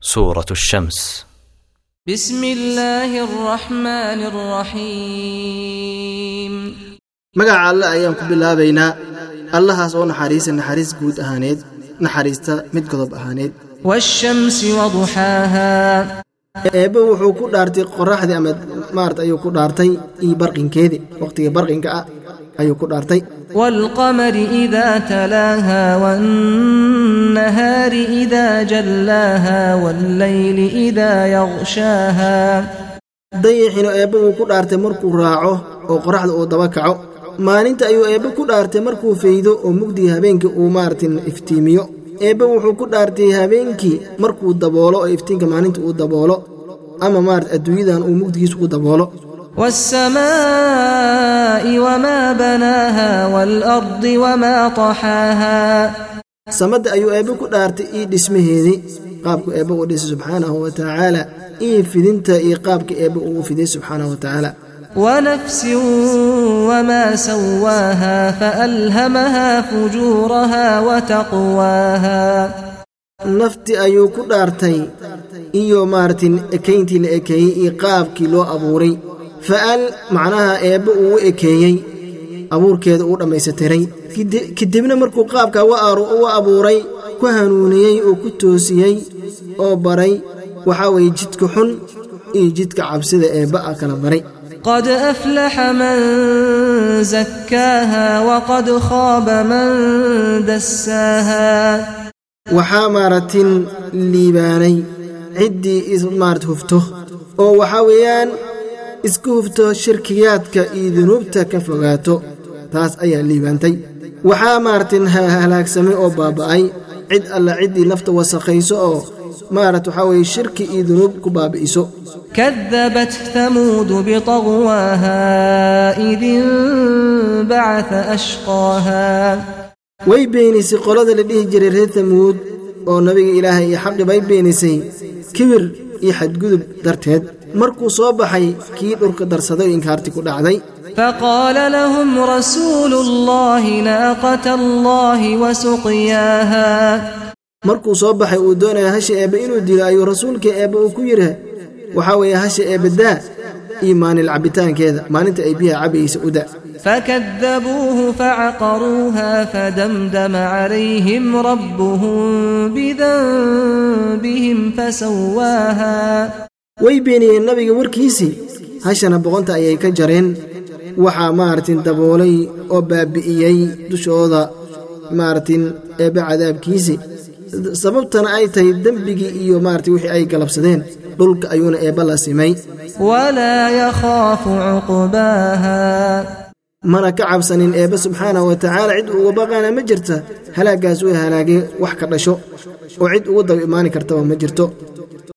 سورة الشمس بسم الله الرحمن الرحيم magaca alle ayaan ku bilaabaynaa allahaas oo naxariisa naxariis guud ahaaneed naxariista mid godob ahaaneed والشمس وضحاها eebbe wuxuu ku dhaartay qoraxdii ama maarata ayuu ku dhaartay iyo barqinkeedii waqhtiga barqinka ah ayuu ku dhaartay. Walqamari idaa talaahaa wannahaari idaa jallaaha wallayli ida yaqshaaha dayixiinu eebbe wuu ku dhaartay markuu raaco oo qoraxda uu daba kaco. Maalinta ayuu eebbe ku dhaartay markuu faydo oo mugdiga habeenkii uu maartin iftiimiyo. Eebbe wuxuu ku dhaartay habeenkii markuu daboolo oo iftiinka maalinta uu daboolo. Ama marat adduunyadan uu mugdigiisa ku daboolo. والسماء وما بناها والأرض وما طحاها samadda ayuu eebbe ku dhaartay ii dhismaheedii qaabku eebbe uu dhisay subxaanahu wa tacaala ii fidinta iyo qaabka eebbe uu fiday subxaanahu wa tacaala ونفس وما سواها فألهمها فجورها وتقواها nafti ayuu ku dhaartay iyo maaratin ekayntii la ekeeyey iyo qaabkii loo abuuray fa'al macnaha eebbe uu u ekeeyey abuurkeeda uu dhammaysatiray kadibna markuu qaabka u abuuray ku hanuuniyey oo ku toosiyey oo baray waxaa weeye jidka xun iyo jidka cabsida eebba a kala baray. Qad aflaxa man zakkaaha waqad khaaba man dassaaha. Waxaa maaratin liibaanay ciddii maarata hufto oo waxaa weeyaan isku hubto shirkiyaadka iyo dunuubta ka fogaato taas ayaa liibaantay waxaa maartin halaagsamay oo baaba'ay cid alla ciddii nafta wasaqayso oo maarat waxaa weye shirki iyo dunuub ku baabi'iso. Kadabat hamuudu bitaqwaaha idinbacaa ashqaaha. Way beenisay qolada la dhihi jiray reer hamuud oo nabiga ilaahay iyo xaqi bay beenisay kibir iyo xadgudub darteed markuu soo baxay kii dhurka darsaday inkaarti ku dhacday. Faqaala lahum rasuulu llaahi naaqata allaahi wa suqyaaha markuu soo baxay uu doonaya hasha eebbe inuu dilo ayuu rasuulka eebbe uu ku yidhi waxaa weeye hasha eebbe daa iyo maalin cabitaankeeda maalinta ay biyaha cabaysa uda fakadabuuhu facaqaruuha fadamdama calayhim rabbuhum bidanbihim fasawaaha way beeniyeen nabiga warkiisii hashana boqonta ayay ka jareen. Waxaa maartin daboolay oo baabi'iyey dushooda maartin eebbe cadaabkiisii sababtana ay tahay dembigii iyo maarti wixii ay galabsadeen. Dhulka ayuuna eebba la simay. Walaa yakhaafu cuqubaaha. Mana ka cabsanin eebbe subxaanah wa tacaala. Cid uga baqaana ma jirta. Halaaggaas way halaagay wax ka dhasho. Oo cid ugu daba imaani kartaba ma jirto.